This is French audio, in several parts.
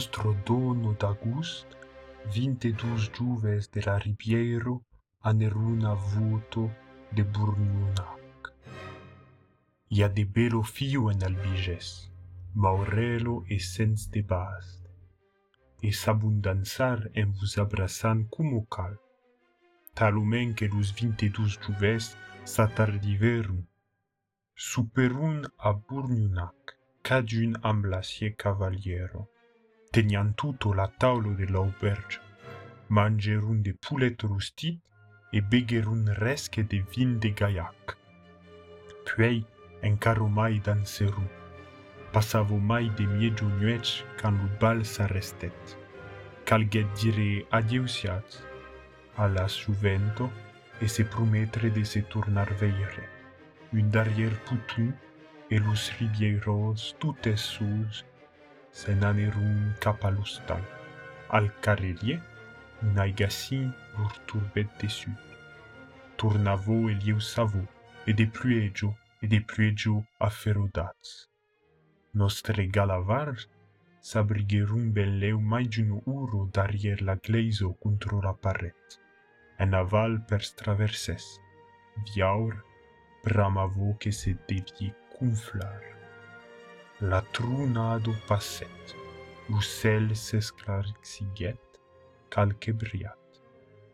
nostro dono d'August, vinte dus giuves de la ribiero a neruna vuto de Burnunac. Ia de belo fio en albiges, maurelo e sens de bast, e s'abundanzar en vos abrasan cum o cal, talumen che lus vinte dus giuves s'atardiverum, superun a Burnunac, cadun am lasie cavaliero. Teniant tutto de l'auberge, mangerun de poulet rustit e begerun resque de vin de. Puei, encaro mai danseru, passavo mai de mieggio nuec can lu bal s'arrestet, calget dire adieusiat, alas juvento, e se prometre de se turnar veire, un derrière putu, e lus ribieros tutes sus, se nanerun capalustal, al carelier, lur turbet dessus. Tournavo e lieu savo, e de plueggio, e de plueggio afferodats. Nostre galavars s'abrigherum belleu mai d'un uro d'arrière la gleiso contro la paret. En aval per straverses, viaur, bramavo que se devie cumflar. La trunado passet, l'ucel s'esclarixiguet, calque briat.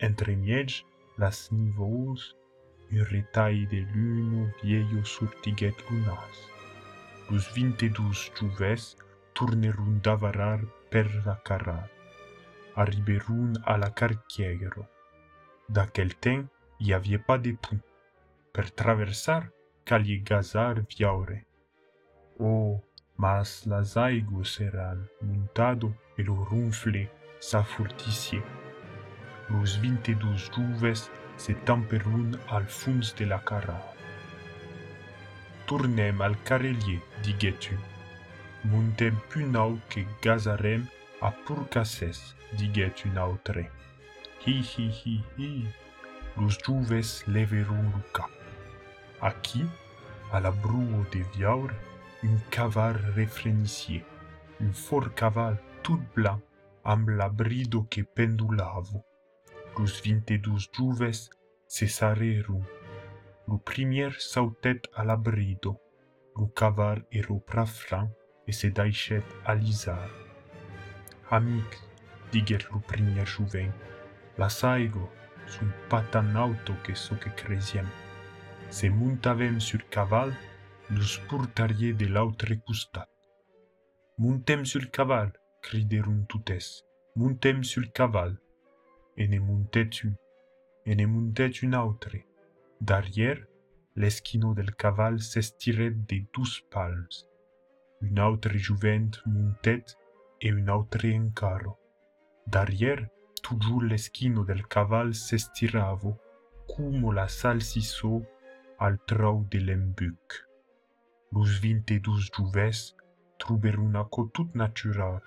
Entre miege, las nivous, un retail de lune vieillo surtiguet lunas. Los vinte dus juves tournerun d'avarar per la carrar. Arriberun a la cartiero. D'aquel temps, y avait pas de pont. Per traversar, calie gazar viaure. Oh, mas las aigües eran montado e lo runfle s'afortissie. Los 22 juves se tamperun al fons de la cara. Tornem al carelier, diguetu. Montem pu nau que gazarem a purcasses, diguet un autre. Hi, hi, hi, hi. Los juves leverun lo cap. Aquí, a la bruo de viaure, un caval refrenicier, un fort caval tout blanc, am la brido que pendulavo. Los vinte dus juves cesarerum. Lu primier sautet a la brido, lu caval ero prafran e se daichet alisar. Amic, diget lu primier juven, la saigo, sun patan auto que so que. Se montavem sur caval, nous purtariez de l'autre costat. Montem sur caval, criderum tutes, montem sur caval. E ne montet un, e ne montet un autre. Derrière, l'esquino del caval s'estiret de douze palmes. Un autre juvent montet e un autre encaro. Derrière, toujours l'esquino del caval s'estiravo, como la salsisso al trau de. Los vinte dus juves truberun aco tut natural,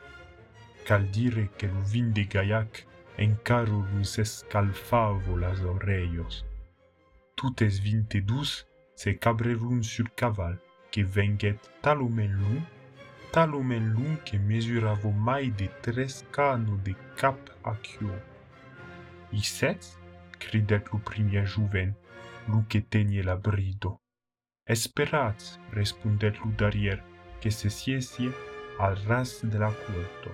cal dire que lo vin de Gaiac encaro lus escalfavo las oreios. Tutes vinte dus se cabrerun sur caval, que venget talomen lung, talomen lung que mesuravo mai de tres cano de cap a chio. I set, cridet lo primier juven, lu que tenie la brido. Esperatz, respondèt lo darrièr, que se siesie al ras de la corto.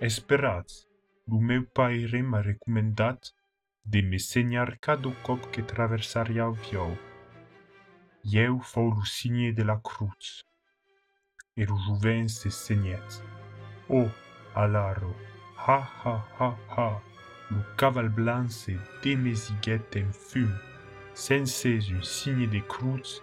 Esperatz, lo meu paire m'a recomendat de me senyar cada cop que traversaria el viol. Ieu fou lo signe de la cruz. E lo jovent se senyèt. Oh, alaro, ha, ha, ha, ha, lo caval blanc se demesiguèt en fum. Sense un signe de cruz,